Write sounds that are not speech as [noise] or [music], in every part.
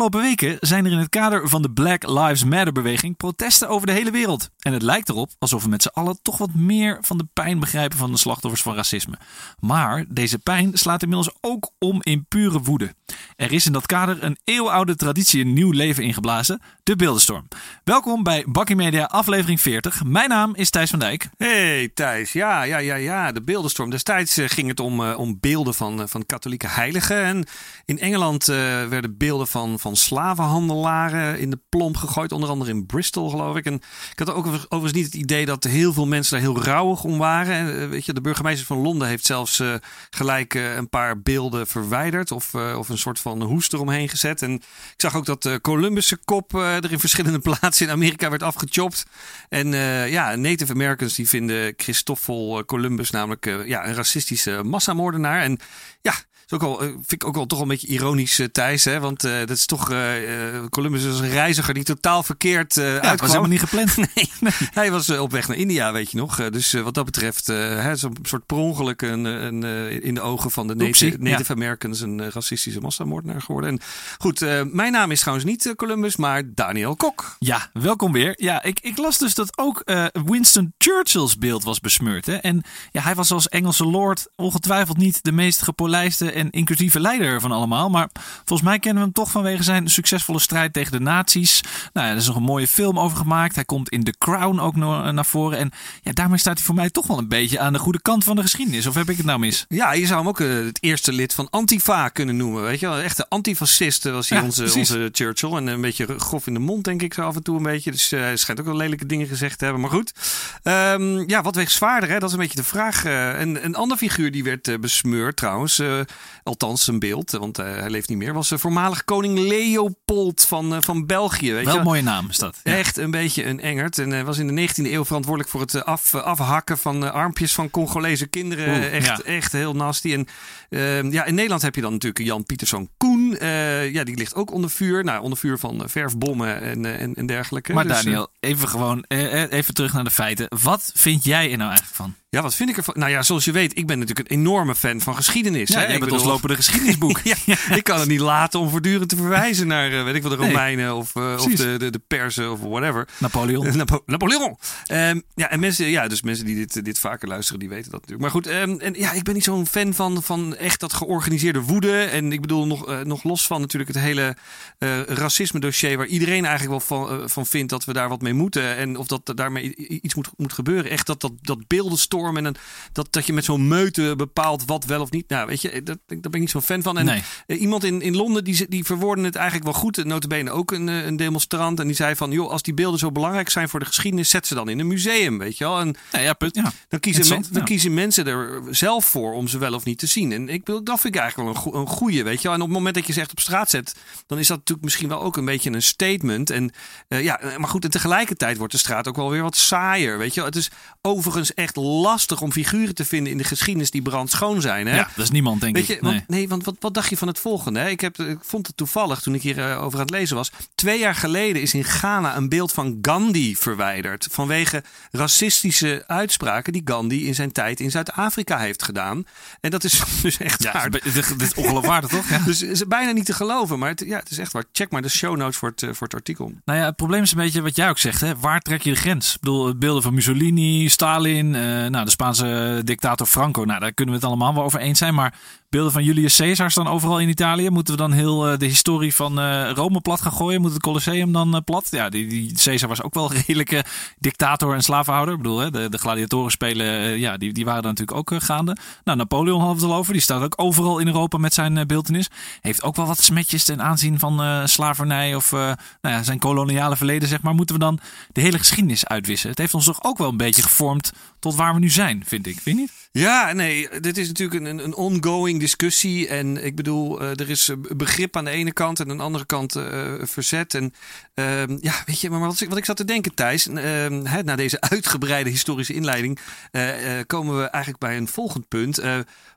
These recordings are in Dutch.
Afgelopen weken zijn er in het kader van de Black Lives Matter beweging protesten over de hele wereld. En het lijkt erop alsof we met z'n allen toch wat meer van de pijn begrijpen van de slachtoffers van racisme. Maar deze pijn slaat inmiddels ook om in pure woede. Er is in dat kader een eeuwenoude traditie een nieuw leven ingeblazen, de Beeldenstorm. Welkom bij Bakkie Media aflevering 40. Mijn naam is Thijs van Dijk. Hey Thijs, ja, ja, ja, ja, de Beeldenstorm. Destijds uh, ging het om, uh, om beelden van, uh, van katholieke heiligen. En in Engeland werden beelden van, van slavenhandelaren in de plomp gegooid. Onder andere in Bristol, geloof ik. En ik had ook overigens niet het idee dat heel veel mensen daar heel rouwig om waren. En, weet je, de burgemeester van Londen heeft zelfs gelijk een paar beelden verwijderd. Of, of een soort van hoest eromheen gezet. En ik zag ook dat de Columbus' kop er in verschillende [laughs] plaatsen in Amerika werd afgechopt. En ja, Native Americans die vinden Christoffel Columbus namelijk ja, een racistische massamoordenaar. En ja, is ook al, vind ik ook wel toch een beetje ironisch, uh, Thijs. Hè? Want uh, dat is toch. Uh, Columbus is een reiziger die totaal verkeerd uh, ja, was helemaal niet gepland. [laughs] nee, nee, hij was op weg naar India, weet je nog. dus wat dat betreft, zo'n soort per ongeluk een, een, in de ogen van de Native, Native ja. Americans een racistische massamoordenaar geworden. En goed, mijn naam is trouwens niet Columbus, maar Daniel Kok. Ja, welkom weer. Ja, ik, ik las dus dat ook Winston Churchill's beeld was besmeurd. Hè? En ja, hij was als Engelse lord ongetwijfeld niet de meest gepolijste en inclusieve leider van allemaal. Maar volgens mij kennen we hem toch vanwege zijn succesvolle strijd tegen de nazi's. Nou ja, er is nog een mooie film over gemaakt. Hij komt in The Crown ook naar voren. En ja, daarmee staat hij voor mij toch wel een beetje aan de goede kant van de geschiedenis. Of heb ik het nou mis? Ja, je zou hem ook uh, het eerste lid van Antifa kunnen noemen. Weet je wel, echte antifascist was hij ja, onze, onze Churchill. En een beetje grof in de mond, denk ik zo af en toe een beetje. Dus uh, hij schijnt ook wel lelijke dingen gezegd te hebben. Maar goed, um, ja, wat weegt zwaarder? Hè? Dat is een beetje de vraag. Uh, een, een andere figuur die werd besmeurd trouwens althans zijn beeld, want uh, hij leeft niet meer, was uh, voormalig koning Leopold van, uh, van België. Weet Wel een mooie naam is dat. Echt een beetje een engert. En was in de 19e eeuw verantwoordelijk voor het af, afhakken van armpjes van Congolese kinderen. Oeh, echt, ja. echt heel nasty. En ehm, ja, in Nederland heb je dan natuurlijk Jan Pieterszoon Koen. ja, die ligt ook onder vuur. Nou, onder vuur van verfbommen en, en, en dergelijke. Maar dus, Daniel, even gewoon, even terug naar de feiten. Wat vind jij er nou eigenlijk van? Ja, wat vind ik ervan? Nou ja, zoals je weet, ik ben natuurlijk een enorme fan van geschiedenis. Ja, hè? Je bent ons lopende geschiedenisboek. [laughs] ja, ik kan het niet laten om voortdurend te verwijzen naar, uh, weet ik wel, de Romeinen nee, of, uh, of de, de, de Persen of whatever. Napoleon. Napo Napoleon. Um, ja, en mensen, ja, dus mensen die dit, dit vaker luisteren, die weten dat natuurlijk. Maar goed, um, en ja, ik ben niet zo'n fan van, van echt dat georganiseerde woede. En ik bedoel, nog, uh, nog los van natuurlijk het hele racisme dossier, waar iedereen eigenlijk wel van, van vindt dat we daar wat mee moeten. En of dat daarmee iets moet, moet gebeuren. Echt dat, dat, dat en een dat, dat je met zo'n meute bepaalt wat wel of niet. Nou, weet je, dat, daar ben ik niet zo'n fan van. En nee. iemand in, in Londen die, die verwoordde het eigenlijk wel goed. Notabene ook een, een demonstrant. En die zei van, joh, als die beelden zo belangrijk zijn voor de geschiedenis, zet ze dan in een museum, weet je wel. En ja, ja, put, ja. Dan, kiezen, men, dan kiezen mensen er zelf voor om ze wel of niet te zien. En ik, dat vind ik eigenlijk wel een, een goeie, weet je wel. En op het moment dat je ze echt op straat zet, dan is dat natuurlijk misschien wel ook een beetje een statement. En uh, ja, maar goed, en tegelijkertijd wordt de straat ook wel weer wat saaier, weet je wel. Het is overigens echt lastig om figuren te vinden in de geschiedenis die brandschoon zijn. Hè? Ja, dat is niemand, denk Weet je, ik. Want, nee, want wat, wat dacht je van het volgende? Hè? Ik, heb, ik vond het toevallig toen ik hierover uh, over aan het lezen was. Twee jaar geleden is in Ghana een beeld van Gandhi verwijderd. Vanwege racistische uitspraken die Gandhi in zijn tijd in Zuid-Afrika heeft gedaan. En dat is [laughs] dus echt ja, waar. Dit is ongeloofwaardig, toch? Ja. [laughs] Dus het is bijna niet te geloven. Maar het, ja, het is echt waar. Check maar de show notes voor het, uh, voor het artikel. Nou ja, het probleem is een beetje wat jij ook zegt. Hè? Waar trek je de grens? Ik bedoel, beelden van Mussolini, Stalin, uh, nou, de Spaanse dictator Franco. Nou, daar kunnen we het allemaal wel over eens zijn. Maar beelden van Julius Caesar staan overal in Italië. Moeten we dan heel uh, de historie van uh, Rome plat gaan gooien? Moet het Colosseum dan uh, plat? Ja, die, Caesar was ook wel redelijke dictator en slavenhouder. Ik bedoel, hè, de, de gladiatorenspelen, ja, die, die waren daar natuurlijk ook gaande. Nou, Napoleon we het al over. Die staat ook overal in Europa met zijn beeldenis. Heeft ook wel wat smetjes ten aanzien van slavernij of nou ja, zijn koloniale verleden, zeg maar. Moeten we dan de hele geschiedenis uitwissen? Het heeft ons toch ook wel een beetje gevormd tot waar we nu zijn, vind ik. Vind je niet? Ja, nee, dit is natuurlijk een, een ongoing discussie. En ik bedoel, uh, er is begrip aan de ene kant en aan de andere kant uh, verzet. En uh, ja, weet je, maar wat, wat ik zat te denken, Thijs, hè, na deze uitgebreide historische inleiding, eh, komen we eigenlijk bij een volgend punt.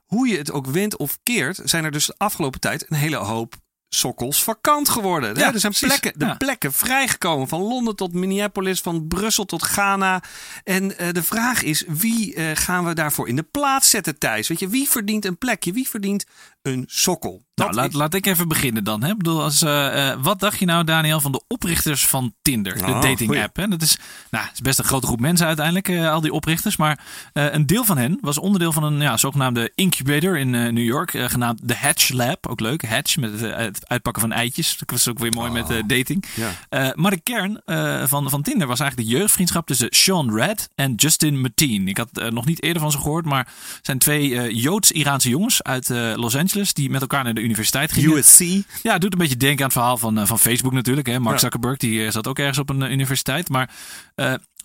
hoe je het ook wendt of keert, zijn er dus de afgelopen tijd een hele hoop sokkels vakant geworden. Ja, er zijn precies. plekken, de Ja. plekken vrijgekomen. Van Londen tot Minneapolis, van Brussel tot Ghana. En eh, de vraag is, wie eh, gaan we daarvoor in de plaats zetten, Thijs? Weet je, wie verdient een plekje? Wie verdient een sokkel? Dat Nou, laat, is- laat ik even beginnen dan. Hè? Ik bedoel, als, eh, wat dacht je nou, Daniel, van de oprichters van Tinder, de Oh, dating app? Hè? Dat is, nou, het is best een grote groep mensen uiteindelijk, al die oprichters. Maar een deel van hen was onderdeel van een ja, zogenaamde incubator in New York, genaamd de Hatch Lab. Ook leuk, Hatch, met het, het uitpakken van eitjes. Dat was ook weer mooi met eh, dating. Ja. Eh, maar de kern eh, van, van Tinder was eigenlijk de jeugdvriendschap tussen Sean Red en Justin Mateen. Ik had nog niet eerder van ze gehoord, maar zijn twee Joods-Iraanse jongens uit Los Angeles die met elkaar naar de universiteit gingen. USC. Ja, het doet een beetje denken aan het verhaal van, van Facebook natuurlijk. Hè. Mark Ja. Zuckerberg die zat ook ergens op een universiteit. Maar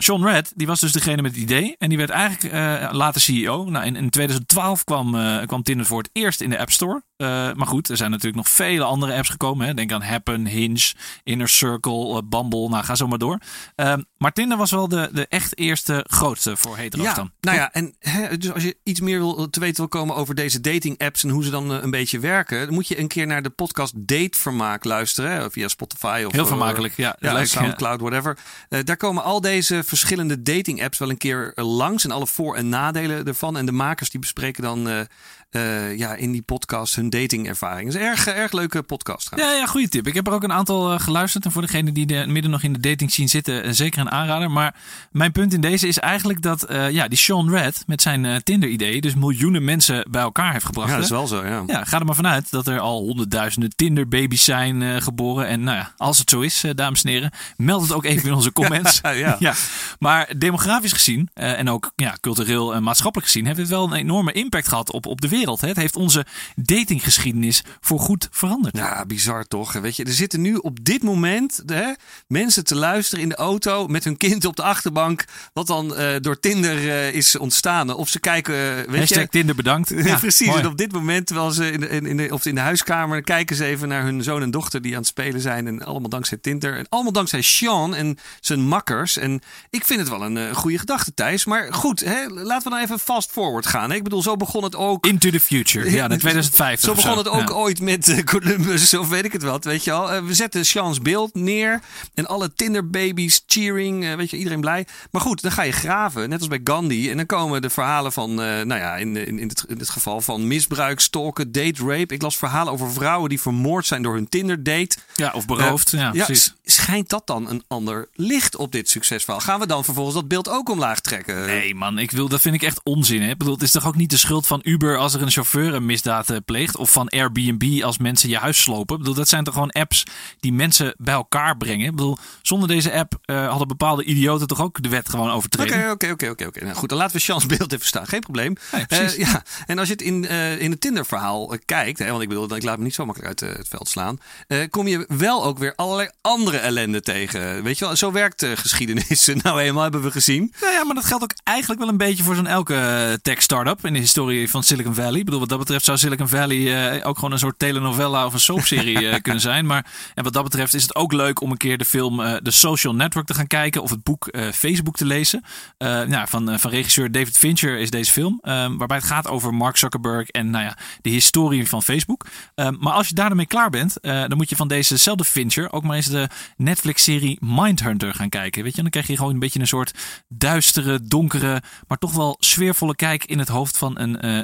Sean Red, die was dus degene met het idee. En die werd eigenlijk eh, later CEO. Nou, in, in 2012 kwam, eh, kwam Tinder voor het eerst in de App Store. Eh, maar goed, er zijn natuurlijk nog vele andere apps gekomen. Hè. Denk aan Happen, Hinge, Inner Circle, Bumble. Nou, ga zo maar door. Eh, maar Tinder was wel de, de echt eerste grootste voor hetero's Ja, dan. nou ja, en hè, dus als je iets meer wil, te weten wil komen over deze dating apps en hoe ze dan een beetje werken, dan moet je een keer naar de podcast Datevermaak luisteren, hè, via Spotify of Heel vermakelijk, ja. Ja. Soundcloud, whatever. Daar komen al deze verschillende dating apps wel een keer eh, langs en alle voor- en nadelen ervan. En de makers die bespreken dan eh, ja, in die podcast hun datingervaring. Het is een erg, erg leuke podcast. trouwens. Ja, ja, goede tip. Ik heb er ook een aantal eh, geluisterd. En voor degenen die de, midden nog in de dating scene zitten, eh, zeker een aanrader. Maar mijn punt in deze is eigenlijk dat ja, die Sean Red met zijn Tinder-idee dus miljoenen mensen bij elkaar heeft gebracht. Ja, dat is wel zo, ja. Ja, ga er maar vanuit dat er al honderdduizenden Tinder-baby's zijn geboren. En nou ja, als het zo is, dames en heren, meld het ook even in onze [laughs] comments. Ja, [laughs] ja. Maar demografisch gezien en ook ja, cultureel en maatschappelijk gezien heeft dit wel een enorme impact gehad op, op de wereld. Hè. Het heeft onze datinggeschiedenis voorgoed veranderd. Ja, bizar toch? Weet je, er zitten nu op dit moment hè, mensen te luisteren in de auto met hun kind op de achterbank, wat dan eh, door Tinder eh, is ontstaan. Of ze kijken, eh, weet Hashtag je. Tinder bedankt. [laughs] Ja, Precies. mooi. En op dit moment, terwijl ze in de, in, de, of in de huiskamer kijken ze even naar hun zoon en dochter die aan het spelen zijn. En allemaal dankzij Tinder. En allemaal dankzij Sean en zijn makkers. En ik vind het wel een goede gedachte, Thijs. Maar goed, hè, laten we dan even fast forward gaan. Hè? Ik bedoel, zo begon het ook. Into the future. Ja, [laughs] naar 2050. Zo begon het ook Ja. ooit met eh, Columbus [laughs] of weet ik het wat, weet je al. Eh, we zetten Sean's beeld neer en alle Tinder-babies cheering, eh, weet je, iedereen blij. Maar goed, dan ga je graven, net als bij Gandhi. En dan komen de verhalen van, nou ja, in, in, in, het, in het geval van misbruik, stalken, date rape. Ik las verhalen over vrouwen die vermoord zijn door hun Tinder-date. Ja, of beroofd. ja, precies. schijnt dat dan een ander licht op dit succesverhaal? Gaan we dan vervolgens dat beeld ook omlaag trekken? Nee man, ik wil, dat vind ik echt onzin. Hè? Ik bedoel, het is toch ook niet de schuld van Uber als er een chauffeur een misdaad eh, pleegt? Of van Airbnb als mensen je huis slopen? Ik bedoel, dat zijn toch gewoon apps die mensen bij elkaar brengen? Ik bedoel, zonder deze app eh, hadden bepaalde idioten toch ook de wet gewoon overtreden? Oké, oké, oké, oké, oké. Nou goed, dan laten we Sean's beeld even staan. Geen probleem. Nee, precies. Eh, ja, en als je het in, in het Tinder-verhaal eh, kijkt, hè, want ik bedoel, ik laat me niet zo makkelijk uit het veld slaan, kom je wel ook weer allerlei andere ellende tegen. Weet je wel, zo werkt geschiedenis. [laughs] nou eenmaal hebben we gezien. Nou ja, maar dat geldt ook eigenlijk wel een beetje voor zo'n elke tech-startup in de historie van Silicon Valley. Ik bedoel, wat dat betreft zou Silicon Valley eh, ook gewoon een soort telenovela of een soapserie [laughs] eh, kunnen zijn. Maar en wat dat betreft is het ook leuk om een keer de film eh The Social Network te gaan kijken of het boek Facebook te lezen. Nou, van, van regisseur David Fincher is deze film, eh, waarbij het gaat over Mark Zuckerberg en nou ja, de historie van Facebook. Eh, maar als je daarmee klaar bent, dan moet je van dezezelfde Fincher ook maar eens de Netflix-serie Mindhunter gaan kijken. Weet je, dan krijg je gewoon een beetje een soort duistere, donkere, maar toch wel sfeervolle kijk in het hoofd van een eh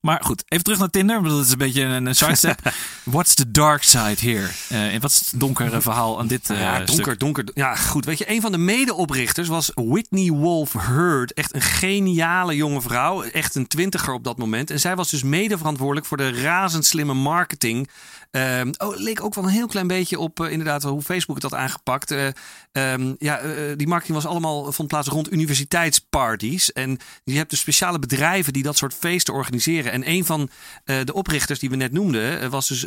Maar goed, even terug naar Tinder. want Dat is een beetje een, een sidestep. [laughs] What's the dark side here? Eh, en wat is het donkere verhaal aan dit eh Ja, stuk? donker, donker. Ja, goed. Weet je, een van de medeoprichters was Whitney Wolf Heard. Echt een geniale jonge vrouw. Echt een twintiger op dat moment. En zij was dus mede verantwoordelijk voor de razendslimme marketing. Ehm, oh, leek ook wel een heel klein beetje op eh, inderdaad hoe Facebook het had aangepakt. Eh, ehm, ja, eh, die marketing was allemaal vond plaats rond universiteitsparties. En je hebt dus speciale bedrijven die dat soort feesten organiseren. En een van de oprichters die we net noemden was dus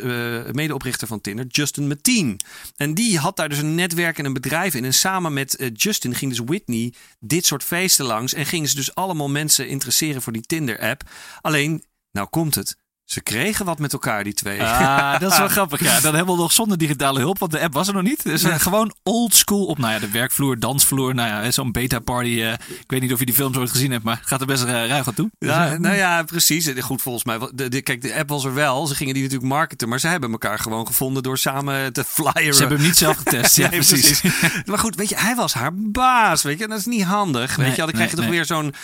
medeoprichter van Tinder, Justin Mateen. En die had daar dus een netwerk en een bedrijf in. En samen met Justin ging dus Whitney dit soort feesten langs. En gingen ze dus allemaal mensen interesseren voor die Tinder-app. Alleen, nou komt het. Ze kregen wat met elkaar, die twee. Ah, [laughs] dat is wel grappig. Ja, dan hebben we nog zonder digitale hulp, want de app was er nog niet. Dus uh, gewoon old school op nou ja, de werkvloer, dansvloer. Nou ja, zo'n beta party. Uh, ik weet niet of je die films ooit gezien hebt, maar gaat er best uh, ruig aan toe. Dus, nou ja, precies. Goed, volgens mij. De, de, kijk, de app was er wel. Ze gingen die natuurlijk marketen, maar ze hebben elkaar gewoon gevonden door samen te flyeren. Ze hebben hem niet zelf getest. [laughs] ja, precies. precies. maar goed, weet je, hij was haar baas. Weet je, dat is niet handig. Weet je, dan krijg je toch weer zo'n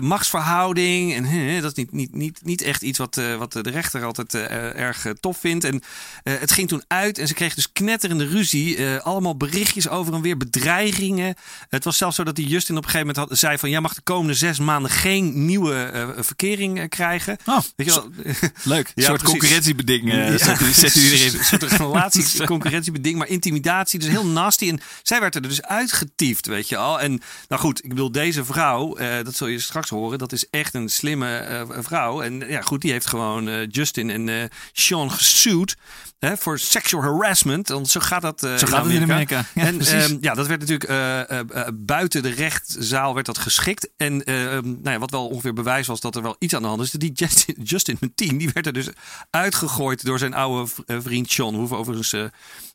machtsverhouding. En dat is niet, niet, niet, niet echt iets wat, wat de rechter altijd erg tof vindt. En het ging toen uit en ze kreeg dus knetterende ruzie. allemaal berichtjes over en weer, bedreigingen. Het was zelfs zo dat die Justin op een gegeven moment had, zei van... jij mag de komende zes maanden geen nieuwe verkering krijgen. Oh, Weet je wel? leuk. [laughs] Een soort concurrentiebeding ja, zet, zet u erin. Een soort [laughs] relatie, concurrentiebeding, maar intimidatie. Dus heel nasty. En zij werd er dus uitgetiefd, weet je al. En nou goed, ik bedoel, deze vrouw, uh, dat zul je straks horen... dat is echt een slimme vrouw. En ja, goed, die heeft gewoon Justin en Sean gesuwd... Hè, voor sexual harassment. Want zo gaat dat, uh, zo gaat het in Amerika. Ja, en um, ja, dat werd natuurlijk uh, uh, buiten de rechtszaal werd dat geschikt. En ehm, nou ja, wat wel ongeveer bewijs was dat er wel iets aan de hand is. Die Justin, [laughs] Justin Martin, die werd er dus uitgegooid door zijn oude vriend Sean. Hoeven overigens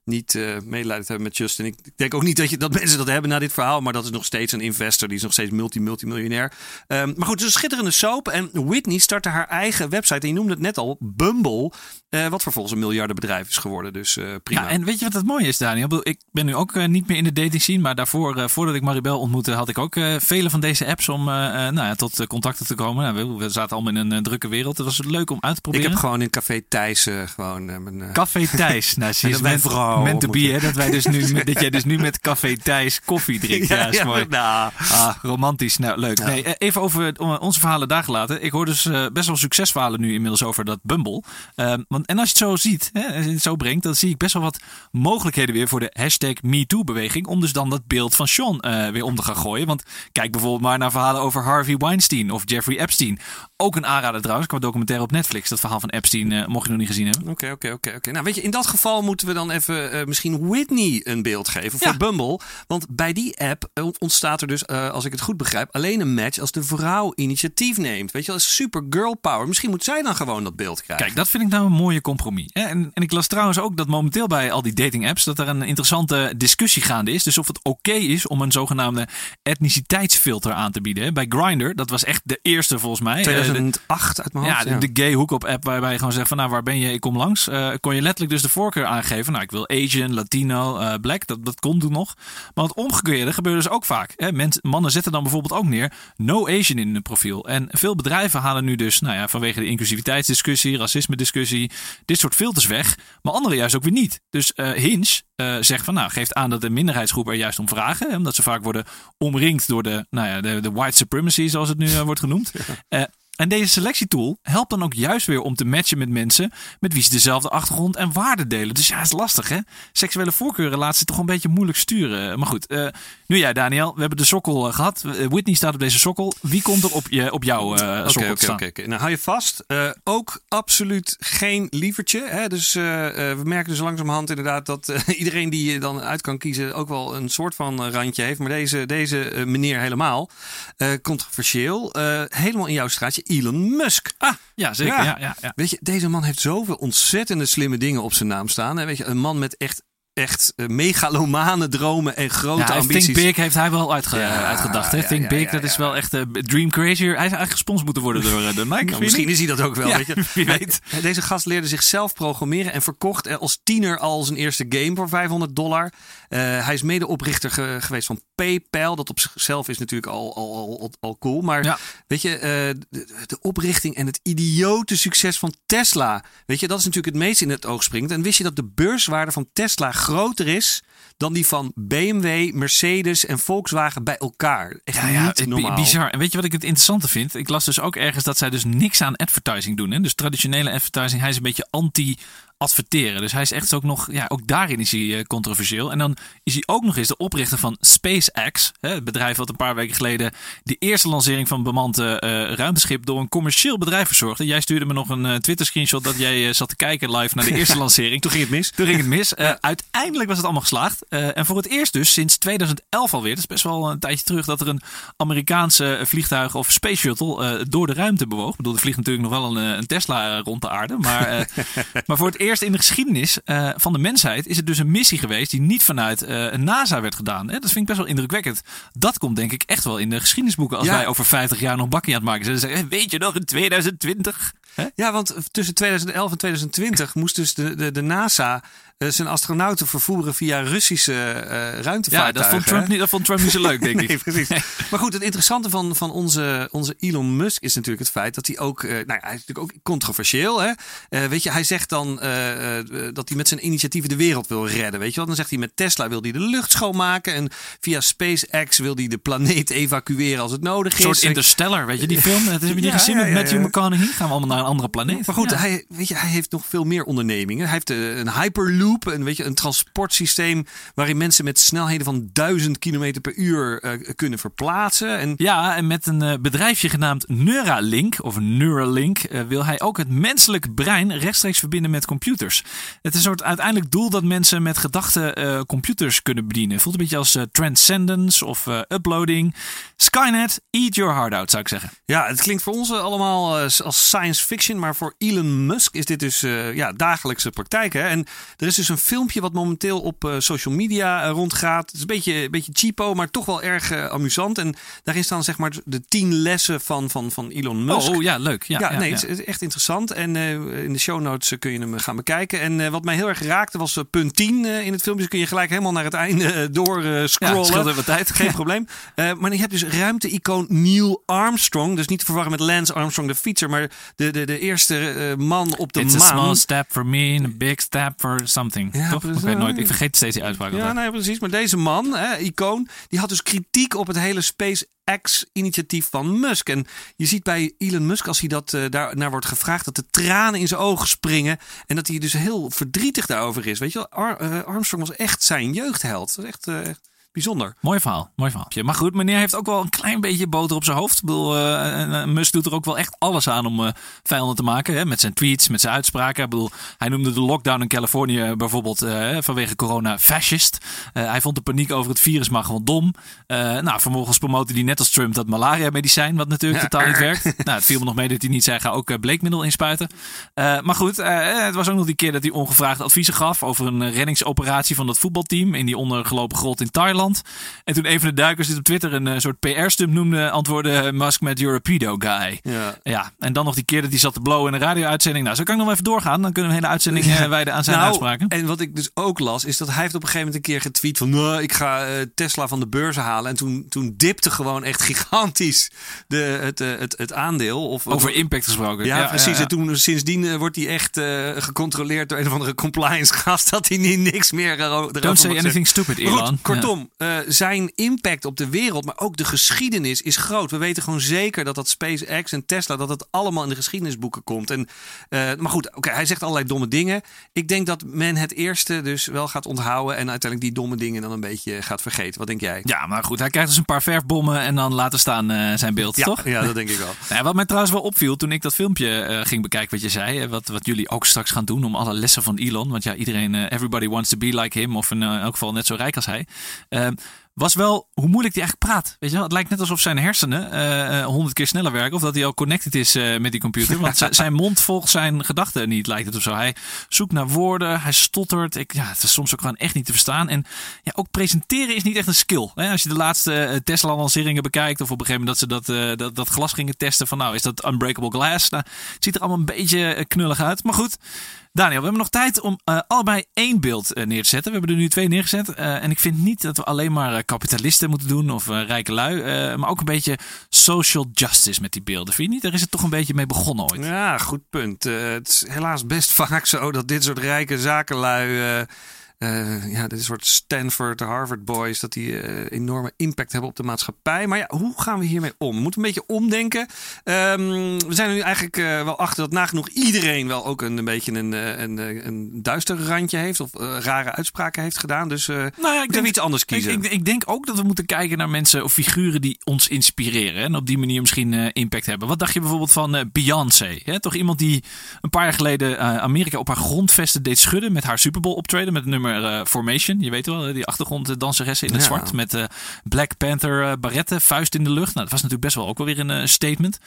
niet uh, medelijden hebben met Justin. Ik denk ook niet dat, je, dat mensen dat hebben na dit verhaal. Maar dat is nog steeds een investor. Die is nog steeds multi-multimiljonair. Um, maar goed, het is een schitterende soap. En Whitney startte haar eigen website. En je noemde het net al, Bumble. Uh, wat vervolgens een miljardenbedrijf is geworden. Dus uh, prima. Ja, en weet je wat het mooie is, Daniel? Ik ben nu ook niet meer in de dating scene. Maar daarvoor, voordat ik Maribel ontmoette, had ik ook vele van deze apps om nou ja, tot contacten te komen. Nou, we, zaten allemaal in een drukke wereld. Het was leuk om uit te proberen. Ik heb gewoon in Café Thijs gewoon... mijn, Café Thijs. nou, [laughs] zie je, mijn vrouw meant to be, hè? Dat, wij dus nu, [laughs] dat jij dus nu met Café Thijs koffie drinkt. Ja, is mooi. Nou. Ah, romantisch. Nou, leuk. Nee, eh, even over onze verhalen daar gelaten. Ik hoor dus uh, best wel succesverhalen nu inmiddels over dat Bumble. Uh, want, en als je het zo ziet, hè, als je het zo brengt, dan zie ik best wel wat mogelijkheden weer voor de hashtag MeToo-beweging. Om dus dan dat beeld van Sean uh, weer om te gaan gooien. Want kijk bijvoorbeeld maar naar verhalen over Harvey Weinstein of Jeffrey Epstein. Ook een aanrader trouwens, qua documentaire op Netflix. Dat verhaal van Epstein, mocht je nog niet gezien hebben. Oké, oké, oké. oké. Nou, weet je, in dat geval moeten we dan even misschien Whitney een beeld geven voor Bumble. Want bij die app ontstaat er dus, uh, als ik het goed begrijp, alleen een match als de vrouw initiatief neemt. Weet je wel, super girl power. Misschien moet zij dan gewoon dat beeld krijgen. Kijk, dat vind ik nou een mooie compromis. En, en ik las trouwens ook dat momenteel bij al die dating apps dat er een interessante discussie gaande is. Dus of het oké is om een zogenaamde etniciteitsfilter aan te bieden. Bij Grindr, dat was echt de eerste volgens mij. 2008 uit mijn hoofd. Ja, de, gay hookup app waarbij je gewoon zegt van nou waar ben je, ik kom langs. Uh, kon je letterlijk dus de voorkeur aangeven. Nou, ik wil Asian, Latino, uh, black. Dat, dat kon toen nog. Maar het omgekeerde gebeurde dus ook vaak. Hè? Mensen, mannen zetten dan bijvoorbeeld ook neer no Asian in hun profiel. En veel bedrijven halen nu dus, nou ja, vanwege de inclusiviteitsdiscussie, racisme-discussie, dit soort filters weg. Maar anderen juist ook weer niet. Dus uh, Hinge uh, zegt van, nou, geeft aan dat de minderheidsgroep er juist om vragen. Hè? Omdat ze vaak worden omringd door de, nou ja, de, de white supremacy, zoals het nu wordt genoemd. [laughs] Ja. En deze selectietool helpt dan ook juist weer om te matchen met mensen met wie ze dezelfde achtergrond en waarden delen. Dus ja, het is lastig hè. Seksuele voorkeuren laat ze toch een beetje moeilijk sturen. Maar goed, uh, nu jij Daniel, we hebben de sokkel uh, gehad. Whitney staat op deze sokkel. Wie komt er op, je, op jouw sokkel Oké, oké, oké. Nou hou je vast. ook absoluut geen lievertje. Hè? Dus we merken dus langzamerhand inderdaad dat [laughs] iedereen die je dan uit kan kiezen ook wel een soort van randje heeft. Maar deze, deze meneer helemaal. controversieel. helemaal in jouw straatje. Elon Musk. Ah, ja, zeker. Ja. Ja, ja, Weet je, deze man heeft zoveel ontzettende slimme dingen op zijn naam staan. Weet je, een man met echt echt uh, megalomane dromen en grote ja, ambities. Think Big heeft hij wel uitge ja, uitgedacht. Hè? Think Big, dat is wel echt uh, Dream Crazy. Hij is eigenlijk gesponsord moeten worden door uh, de Nike. [laughs] nou, misschien is hij dat ook wel. weet je. [laughs] Wie weet. Deze gast leerde zichzelf programmeren en verkocht als tiener al zijn eerste game voor 500 dollar. hij is medeoprichter ge geweest van PayPal. Dat op zichzelf is natuurlijk al, al, al, al cool. Maar weet je, de, de, oprichting en het idiote succes van Tesla. Weet je, dat is natuurlijk het meest in het oog springt. En wist je dat de beurswaarde van Tesla groter is dan die van BMW, Mercedes en Volkswagen bij elkaar. Echt ja, ja, niet normaal. Bizar. En weet je wat ik het interessante vind? Ik las dus ook ergens dat zij dus niks aan advertising doen. Hè? Dus traditionele advertising, hij is een beetje anti adverteren. Dus hij is echt ook nog, ja, ook daarin is hij eh, controversieel. En dan is hij ook nog eens de oprichter van SpaceX, hè, het bedrijf wat een paar weken geleden de eerste lancering van een bemand eh, ruimteschip door een commercieel bedrijf verzorgde. Jij stuurde me nog een uh, Twitter screenshot dat jij zat te kijken live naar de [laughs] eerste lancering. Toen ging het mis. Toen ging het mis. [laughs] Uiteindelijk was het allemaal geslaagd. en voor het eerst dus sinds 2011 alweer, dat is best wel een tijdje terug, dat er een Amerikaanse vliegtuig of space shuttle door de ruimte bewoog. Ik bedoel, er vliegt natuurlijk nog wel een, een Tesla rond de aarde, maar, [laughs] maar voor het eerst in de geschiedenis uh, van de mensheid is het dus een missie geweest die niet vanuit uh, een NASA werd gedaan. Hè? Dat vind ik best wel indrukwekkend. Dat komt denk ik echt wel in de geschiedenisboeken als ja. wij over 50 jaar nog bakkie aan het maken zijn. Dan zeggen, weet je nog in 2020? Ja, want tussen 2011 en 2020 moest dus de, de, de NASA uh, zijn astronauten vervoeren via Russische uh, ruimtevaartuigen. Ja, dat vond, Trump niet, dat vond Trump niet zo leuk, denk [laughs] ik. nee. Maar goed, het interessante van, van onze, onze Elon Musk is natuurlijk het feit dat hij ook... Uh, nou, hij is natuurlijk ook controversieel. Hè? weet je, hij zegt dan dat hij met zijn initiatieven de wereld wil redden. Weet je wat? Dan zegt hij met Tesla wil hij de lucht schoonmaken. En via SpaceX wil hij de planeet evacueren als het nodig is. Een soort Interstellar, weet je die film? Dat heb je niet ja, gezien ja, met Matthew McConaughey? Gaan we allemaal naar een andere planeet? Maar goed, hij, weet je, hij heeft nog veel meer ondernemingen. Hij heeft een Hyperloop een, weet je, een transportsysteem waarin mensen met snelheden van 1000 km per uur uh, kunnen verplaatsen. En... Ja, en met een uh, bedrijfje genaamd Neuralink, of Neuralink, uh, wil hij ook het menselijk brein rechtstreeks verbinden met computers. Het is een soort uiteindelijk doel dat mensen met gedachten computers kunnen bedienen. Voelt een beetje als Transcendence of Uploading. Skynet, eat your heart out, zou ik zeggen. Ja, het klinkt voor ons allemaal als science fiction, maar voor Elon Musk is dit dus ja, dagelijkse praktijk. Hè? En er is dus een filmpje wat momenteel op uh, social media uh, rondgaat. Het is een beetje, een beetje cheapo, maar toch wel erg amusant. En daarin staan zeg maar de tien lessen van, van, van Elon Musk. Oh, oh ja, leuk. Ja, ja, ja nee, ja. het is echt interessant. En in de show notes kun je hem gaan bekijken. En wat mij heel erg raakte was punt 10 in het filmpje. Dus kun je gelijk helemaal naar het einde door scrollen. Ja, wat tijd. Geen probleem. maar je hebt dus ruimte-icoon Neil Armstrong. Dus niet te verwarren met Lance Armstrong, de fietser. Maar de, de, de eerste man op de It's maan. a small step for me and a big step for something. Ja, toch? Ik weet nooit. Ik vergeet steeds die uitspraak. Ja, nee, precies. Maar deze man, hè, icoon, die had dus kritiek op het hele SpaceX-initiatief van Musk. En je ziet bij Elon Musk, als hij dat uh, daar naar wordt gevraagd, dat de tranen in zijn ogen springen. En dat hij dus heel verdrietig daarover is. Weet je wel, Ar uh, Armstrong was echt zijn jeugdheld. Dat is echt. Uh, bijzonder. Mooi verhaal, mooi verhaal. Maar goed, meneer heeft ook wel een klein beetje boter op zijn hoofd. Ik bedoel, uh, Musk doet er ook wel echt alles aan om uh, vijanden te maken. Hè? Met zijn tweets, met zijn uitspraken. Ik bedoel, hij noemde de lockdown in Californië bijvoorbeeld uh, vanwege corona fascist. hij vond de paniek over het virus maar gewoon dom. nou, vervolgens promoten hij net als Trump dat malaria-medicijn, wat natuurlijk ja. totaal niet werkt. [laughs] nou, het viel me nog mee dat hij niet zei, ga ook bleekmiddel inspuiten. maar goed, het was ook nog die keer dat hij ongevraagd adviezen gaf over een reddingsoperatie van dat voetbalteam in die ondergelopen grot in Thailand. En toen een van de duikers dit op Twitter een uh, soort PR-stump noemde, antwoordde Musk met Europedo guy. Ja. ja. En dan nog die keer dat hij zat te blowen in een radio-uitzending. Nou, zo kan ik nog even doorgaan. Dan kunnen we een hele uitzending uh, wijden aan zijn nou, uitspraken. En wat ik dus ook las, is dat hij heeft op een gegeven moment een keer getweet van, nou, ik ga uh, Tesla van de beurs halen. En toen, toen dipte gewoon echt gigantisch de, het, het, het aandeel. Of, Over impact gesproken. Ja, ja precies. En toen, sindsdien wordt hij echt gecontroleerd door een of andere compliance gast, [laughs] dat hij niet niks meer Don't say anything stupid, Elon. Kortom, uh, zijn impact op de wereld, maar ook de geschiedenis is groot. We weten gewoon zeker dat dat SpaceX en Tesla, dat het allemaal in de geschiedenisboeken komt. En, uh, maar goed, oké, okay, hij zegt allerlei domme dingen. Ik denk dat men het eerste dus wel gaat onthouden en uiteindelijk die domme dingen dan een beetje gaat vergeten. Wat denk jij? Ja, maar goed, hij krijgt dus een paar verfbommen en dan laten staan uh, zijn beeld, ja, toch? Ja, dat denk ik wel. [laughs] nou, wat mij trouwens wel opviel toen ik dat filmpje ging bekijken, wat je zei, wat, wat jullie ook straks gaan doen om alle lessen van Elon, want ja, iedereen, everybody wants to be like him, of in elk geval net zo rijk als hij was wel hoe moeilijk hij eigenlijk praat. Weet je wel? Het lijkt net alsof zijn hersenen honderd uh, keer sneller werken. Of dat hij al connected is uh, met die computer. Want zijn mond volgt zijn gedachten niet, lijkt het of zo. Hij zoekt naar woorden, hij stottert. Ik, ja, het is soms ook gewoon echt niet te verstaan. En ja, ook presenteren is niet echt een skill. Hè? Als je de laatste Tesla-lanceringen bekijkt. Of op een gegeven moment dat ze dat, dat, dat glas gingen testen. Van nou, is dat unbreakable glass? Nou, het ziet er allemaal een beetje knullig uit. Maar goed. Daniel, we hebben nog tijd om uh, allebei één beeld uh, neer te zetten. We hebben er nu twee neergezet. Uh, en ik vind niet dat we alleen maar kapitalisten moeten doen of rijke lui. maar ook een beetje social justice met die beelden. Vind je niet? Daar is het toch een beetje mee begonnen ooit. Ja, goed punt. het is helaas best [laughs] vaak zo dat dit soort rijke zakenlui eh, ja, dit soort Stanford, Harvard boys, dat die eh, enorme impact hebben op de maatschappij. Maar ja, hoe gaan we hiermee om? We moeten een beetje omdenken. Ehm, we zijn er nu eigenlijk eh, wel achter dat nagenoeg iedereen wel ook een, een beetje een, een, een, duister randje heeft of rare uitspraken heeft gedaan. Dus nou ja, ik denk iets anders kiezen. Ik, ik, ik, denk ook dat we moeten kijken naar mensen of figuren die ons inspireren en op die manier misschien impact hebben. Wat dacht je bijvoorbeeld van Beyoncé? Hè? Toch iemand die een paar jaar geleden Amerika op haar grondvesten deed schudden met haar Super Bowl optreden met het nummer uh, Formation. Je weet wel, die achtergronddanseressen in het zwart. Met Black Panther barretten, vuist in de lucht. Nou, dat was natuurlijk best wel ook wel weer een statement.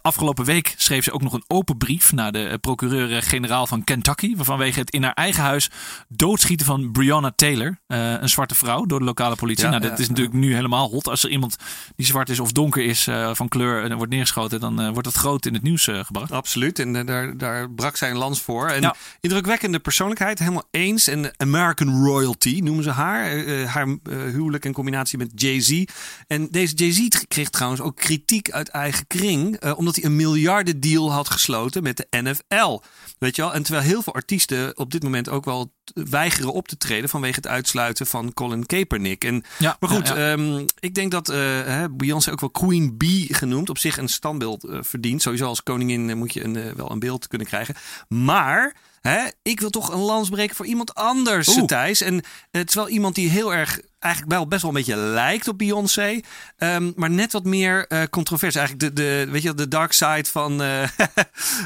afgelopen week schreef ze ook nog een open brief naar de procureur-generaal van Kentucky. Vanwege het in haar eigen huis doodschieten van Breonna Taylor. een zwarte vrouw door de lokale politie. nou, dat is natuurlijk nu helemaal hot. Als er iemand die zwart is of donker is van kleur en wordt neergeschoten, dan wordt dat groot in het nieuws gebracht. Absoluut. En daar, daar brak zij een lans voor. En indrukwekkende persoonlijkheid, helemaal eens. En American Royalty noemen ze haar. Uh, haar uh, huwelijk in combinatie met Jay-Z. En deze Jay-Z kreeg trouwens ook kritiek uit eigen kring. Uh, omdat hij een miljardendeal had gesloten met de NFL. Weet je wel? En terwijl heel veel artiesten op dit moment ook wel weigeren op te treden vanwege het uitsluiten van Colin Kaepernick. En, ja, maar goed, ehm, ik denk dat uh, Beyoncé ook wel Queen Bee genoemd op zich een standbeeld verdient. Sowieso als koningin moet je een, wel een beeld kunnen krijgen. Maar Hè? Ik wil toch een lans breken voor iemand anders, Thijs. En het is wel iemand die heel erg eigenlijk wel best wel een beetje lijkt op Beyoncé. Um, maar net wat meer uh, controvers. Eigenlijk de, de, weet je, de dark side van uh,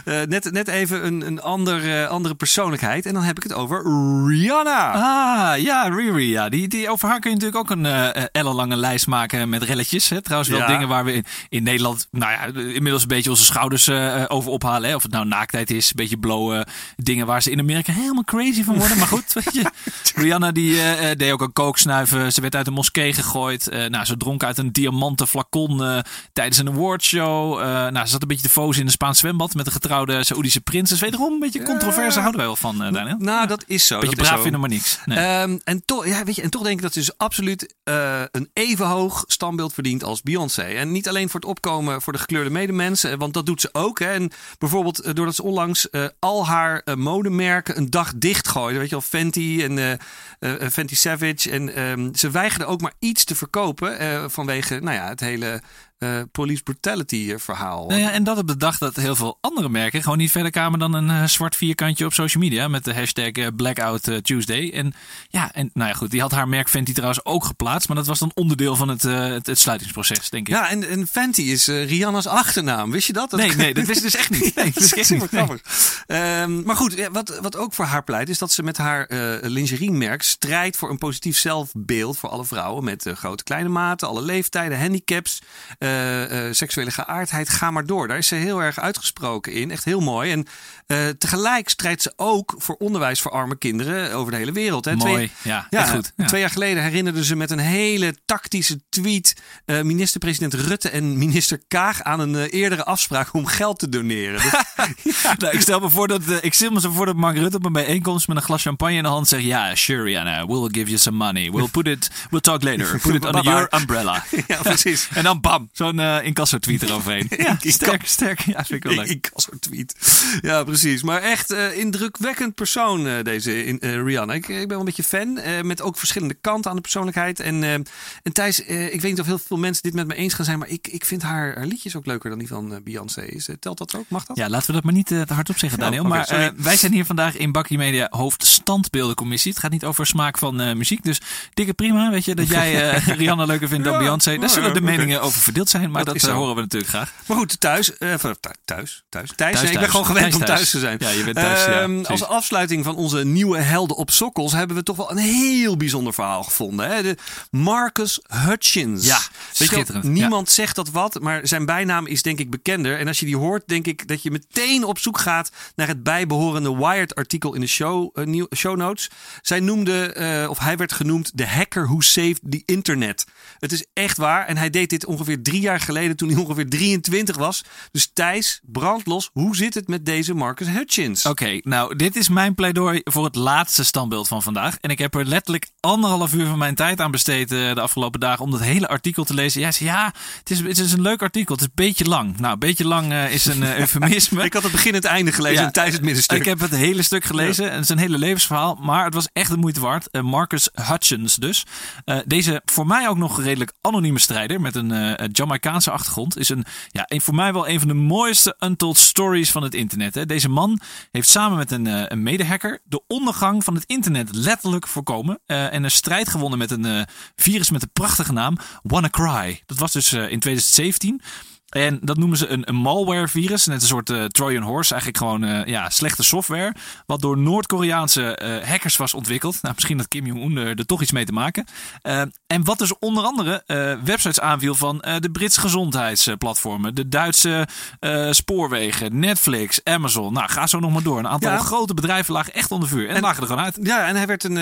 [laughs] net, net even een, een ander, andere persoonlijkheid. En dan heb ik het over Rihanna. Ah, ja, Riri. Ja. Die, die, over haar kun je natuurlijk ook een ellenlange lijst maken met relletjes. Hè? Trouwens wel dingen waar we in, in, Nederland nou ja, inmiddels een beetje onze schouders over ophalen. Hè? Of het nou naaktheid is, een beetje blowen. Dingen waar ze in Amerika helemaal crazy van worden. Maar goed, weet je. [laughs] Rihanna die deed ook een kooksnuiven eh, ze werd uit een moskee gegooid. Uh, nou, ze dronk uit een diamanten flacon uh, tijdens een awardshow. Uh, nou, ze zat een beetje te fozen in een Spaans zwembad met een getrouwde Saoedische prinses. Wederom een beetje controverse houden wij wel van, Daniel. Nou, dat is zo. Beetje braaf vinden, maar niks. Nee. Um, en, toch, ja, weet je, en toch denk ik dat ze dus absoluut een even hoog standbeeld verdient als Beyoncé. En niet alleen voor het opkomen voor de gekleurde medemensen, want dat doet ze ook. Hè. En bijvoorbeeld doordat ze onlangs al haar modemerken een dag dicht gooide. Weet je wel, Fenty en Fenty Savage en um, ze weigerden ook maar iets te verkopen uh, vanwege nou ja, het hele uh, police brutality eh, verhaal. Nou ja, en dat op de dag dat heel veel andere merken gewoon niet verder kwamen dan een uh, zwart vierkantje op social media met de hashtag Blackout Tuesday. En ja, en nou ja, goed, die had haar merk Fenty trouwens ook geplaatst, maar dat was dan onderdeel van het, het, het, sluitingsproces, denk ik. Ja, en, en Fenty is Rihanna's achternaam. Wist je dat? nee, [laughs] nee, dat wist dus echt niet. Nee, dat is echt super grappig. Um, maar goed, wat, wat ook voor haar pleit, is dat ze met haar lingeriemerk strijdt voor een positief zelfbeeld voor alle vrouwen met grote kleine maten, alle leeftijden, handicaps. Eh, eh, seksuele geaardheid, ga maar door. Daar is ze heel erg uitgesproken in. Echt heel mooi. En uh, tegelijk strijdt ze ook voor onderwijs voor arme kinderen over de hele wereld. Hè. Mooi, twee, ja, ja, goed. Twee jaar geleden herinnerde ze met een hele tactische tweet uh, minister-president Rutte en minister Kaag aan een uh, eerdere afspraak om geld te doneren. [laughs] Dus, [laughs] nou, ik stel me voor dat ik stel me zo voor dat Mark Rutte op een bijeenkomst met een glas champagne in de hand zegt: Ja, sure, Rihanna, we'll give you some money. We'll put it, we'll talk later. [laughs] Put it under your umbrella. ja, precies. en dan bam, zo'n uh, incasso-tweet eroverheen. ja, sterk, sterk. Ja, vind ik wel leuk. Incasso-tweet. Ja, precies precies. Maar echt uh, indrukwekkend persoon, uh, deze in, uh, Rihanna. Ik, ik, ben wel een beetje fan. met ook verschillende kanten aan de persoonlijkheid. En, en Thijs, ik weet niet of heel veel mensen dit met me eens gaan zijn. Maar ik, ik vind haar, haar liedjes ook leuker dan die van Beyoncé. Is, telt dat ook? Mag dat? Ja, laten we dat maar niet te hard op zeggen, Daniel. Oh, okay, maar wij zijn hier vandaag in Bakkie Media hoofdstandbeeldencommissie. Het gaat niet over smaak van muziek. Dus dikke prima, weet je, dat jij [laughs] [laughs] Rihanna leuker vindt dan Beyoncé. Daar zullen de meningen over verdeeld zijn. Maar dat, dat horen we natuurlijk graag. Maar goed, thuis. thuis, thuis. Thuis. Thijs, ik ben gewoon gewend om thuis te zijn. Ja, je bent thuis, ja, ehm, als afsluiting van onze nieuwe helden op sokkels hebben we toch wel een heel bijzonder verhaal gevonden. Hè? De Marcus Hutchins. Ja, schitterend. niemand zegt dat wat, maar zijn bijnaam is denk ik bekender. En als je die hoort, denk ik dat je meteen op zoek gaat naar het bijbehorende Wired-artikel in de show, uh, show notes. Zij noemde, uh, of hij werd genoemd, de hacker who saved the internet. Het is echt waar. En hij deed dit ongeveer drie drie jaar geleden toen hij ongeveer 23 was. Dus Thijs, brandlos, hoe zit het met deze Marcus Hutchins? Oké, nou, dit is mijn pleidooi voor het laatste standbeeld van vandaag. En ik heb er letterlijk anderhalf uur van mijn tijd aan besteed uh, de afgelopen dagen om dat hele artikel te lezen. Ja, ja het, is, het is een leuk artikel. Het is een beetje lang. Nou, een beetje lang uh, is een uh, [laughs] eufemisme. ik had het begin en het einde gelezen ja, en Thijs het middenstuk. Ik heb het hele stuk gelezen. Ja. Het is een hele levensverhaal, maar het was echt de moeite waard. Marcus Hutchins dus. deze voor mij ook nog redelijk anonieme strijder met een Jamaicaanse achtergrond is een, ja, een, voor mij wel een van de mooiste untold stories van het internet. Hè. Deze man heeft samen met een, een medehacker de ondergang van het internet letterlijk voorkomen en een strijd gewonnen met een virus met een prachtige naam, WannaCry. Dat was dus in 2017. En dat noemen ze een, een malware virus. Net een soort uh, Trojan horse. Eigenlijk gewoon uh, ja, slechte software. Wat door Noord-Koreaanse uh, hackers was ontwikkeld. Nou, misschien dat Kim Jong-un er, er, toch iets mee te maken. en wat dus onder andere websites aanviel van de Britse gezondheidsplatformen. De Duitse spoorwegen. Netflix. Amazon. Nou, ga zo nog maar door. Een aantal ja. grote bedrijven lagen echt onder vuur. En, en lagen er gewoon uit. Ja, en hij werd een,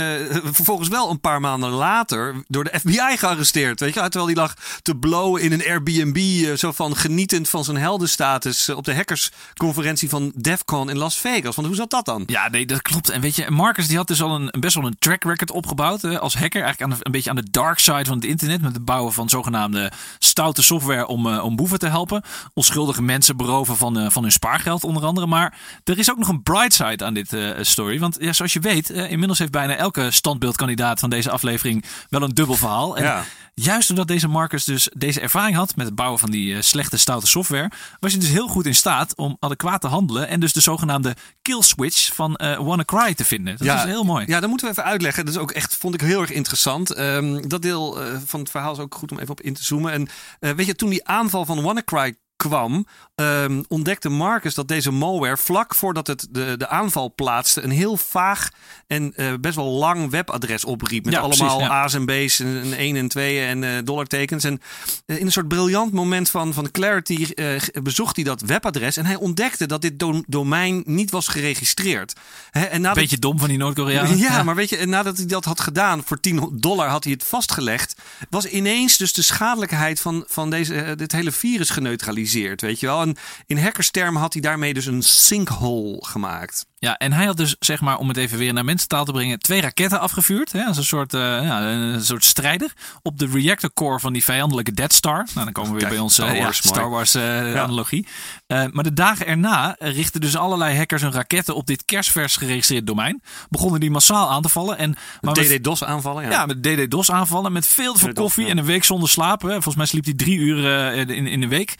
vervolgens wel een paar maanden later door de FBI gearresteerd. Weet je, terwijl hij lag te blowen in een Airbnb. zo van genietend van zijn heldenstatus eh, op de hackersconferentie van DEFCON in Las Vegas. Want hoe zat dat dan? Ja, nee, dat klopt. En weet je, Marcus die had dus al een, best wel een track record opgebouwd hè, als hacker. Eigenlijk aan de, een beetje aan de dark side van het internet. Met het bouwen van zogenaamde stoute software om, uh, om boeven te helpen. Onschuldige mensen beroven van, uh, van hun spaargeld onder andere. Maar er is ook nog een bright side aan dit uh, story. Want ja, zoals je weet, inmiddels heeft bijna elke standbeeldkandidaat van deze aflevering wel een dubbel verhaal. En ja. Juist omdat deze Marcus dus deze ervaring had met het bouwen van die slechte stoute software, was hij dus heel goed in staat om adequaat te handelen en dus de zogenaamde kill switch van uh, WannaCry te vinden. Dat is heel mooi. Ja, dat moeten we even uitleggen. Dat is ook echt, vond ik heel erg interessant. Um, dat deel uh, van het verhaal is ook goed om even op in te zoomen. En uh, weet je, toen die aanval van WannaCry kwam, um, ontdekte Marcus dat deze malware vlak voordat het de, de aanval plaatste een heel vaag en uh, best wel lang webadres opriep. Met ja, allemaal precies, ja. A's en B's en een 1 en 2 en uh, dollartekens. En uh, in een soort briljant moment van, van clarity bezocht hij dat webadres. En hij ontdekte dat dit do domein niet was geregistreerd. En nadat... Beetje dom van die Noord-Koreanen. Ja, ja, maar weet je, nadat hij dat had gedaan voor 10 dollar had hij het vastgelegd. Was ineens dus de schadelijkheid van, van deze, dit hele virus geneutraliseerd. Weet je wel. In hackerstermen had hij daarmee dus een sinkhole gemaakt. Ja, en hij had dus, zeg maar, om het even weer naar mensentaal te brengen, twee raketten afgevuurd. Hè, als een soort, uh, ja, een soort strijder. Op de reactor core van die vijandelijke Dead Star. Nou, dan komen we weer bij onze Star Wars, ja, Star Wars uh, ja. analogie. Uh, maar de dagen erna richten dus allerlei hackers hun raketten op dit kerstvers geregistreerd domein. Begonnen die massaal aan te vallen. En, DD-DOS aanvallen? Ja, ja met DD-DOS aanvallen. Met veel te veel koffie en een week zonder slapen. Volgens mij sliep hij drie uur in, in de week.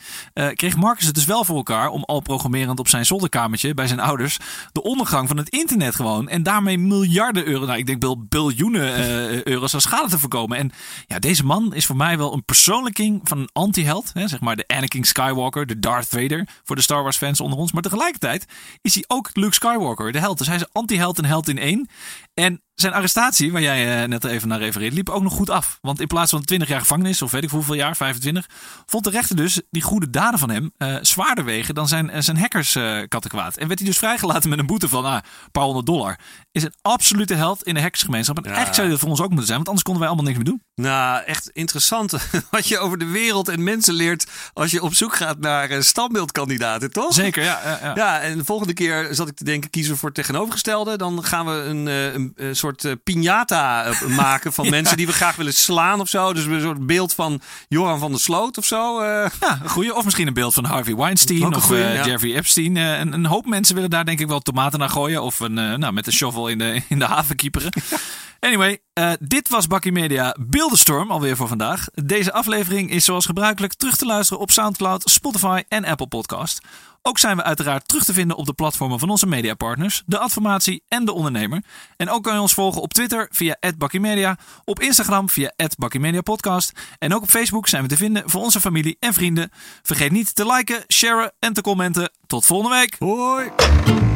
kreeg Marcus het dus wel voor elkaar om al programmerend op zijn zolderkamertje bij zijn ouders de ondergang van het internet gewoon. En daarmee miljarden euro, nou ik denk wel biljoenen uh, euro's aan schade te voorkomen. En ja, deze man is voor mij wel een persoonlijking van een anti-held. Zeg maar de Anakin Skywalker, de Darth Vader voor de Star Wars fans onder ons. Maar tegelijkertijd is hij ook Luke Skywalker, de held. Dus hij is anti-held en held in één. En zijn arrestatie, waar jij uh, net even naar refereert, liep ook nog goed af. Want in plaats van 20 jaar gevangenis, of weet ik hoeveel jaar, 25, vond de rechter dus die goede daden van hem uh, zwaarder wegen dan zijn, uh, zijn hackers kattenkwaad. En werd hij dus vrijgelaten met een boete van ah, een paar honderd dollar. Is een absolute held in de hackersgemeenschap. En ja. eigenlijk zou dat voor ons ook moeten zijn, want anders konden wij allemaal niks meer doen. Nou, echt interessant [laughs] wat je over de wereld en mensen leert als je op zoek gaat naar standbeeldkandidaten, toch? Zeker, ja, ja, ja. Ja, en de volgende keer zat ik te denken, kiezen we voor het tegenovergestelde. Dan gaan we een, een, een soort soort uh, piñata uh, maken van [laughs] ja. mensen die we graag willen slaan of zo. Dus een soort beeld van Johan van der Sloot of zo. Uh. Ja, een goeie. Of misschien een beeld van Harvey Weinstein of goeie, ja. Jeffrey Epstein. Een, een, hoop mensen willen daar denk ik wel tomaten naar gooien. Of een, nou, met een shovel in de, in de haven kieperen. [laughs] Anyway, uh, dit was Bakkie Media Beeldenstorm alweer voor vandaag. Deze aflevering is zoals gebruikelijk terug te luisteren op Soundcloud, Spotify en Apple Podcast. Ook zijn we uiteraard terug te vinden op de platformen van onze mediapartners, de Adformatie en de Ondernemer. En ook kan je ons volgen op Twitter via @bakkiemedia, op Instagram via @bakkiemediapodcast en ook op Facebook zijn we te vinden voor onze familie en vrienden. Vergeet niet te liken, sharen en te commenten. Tot volgende week. Hoi.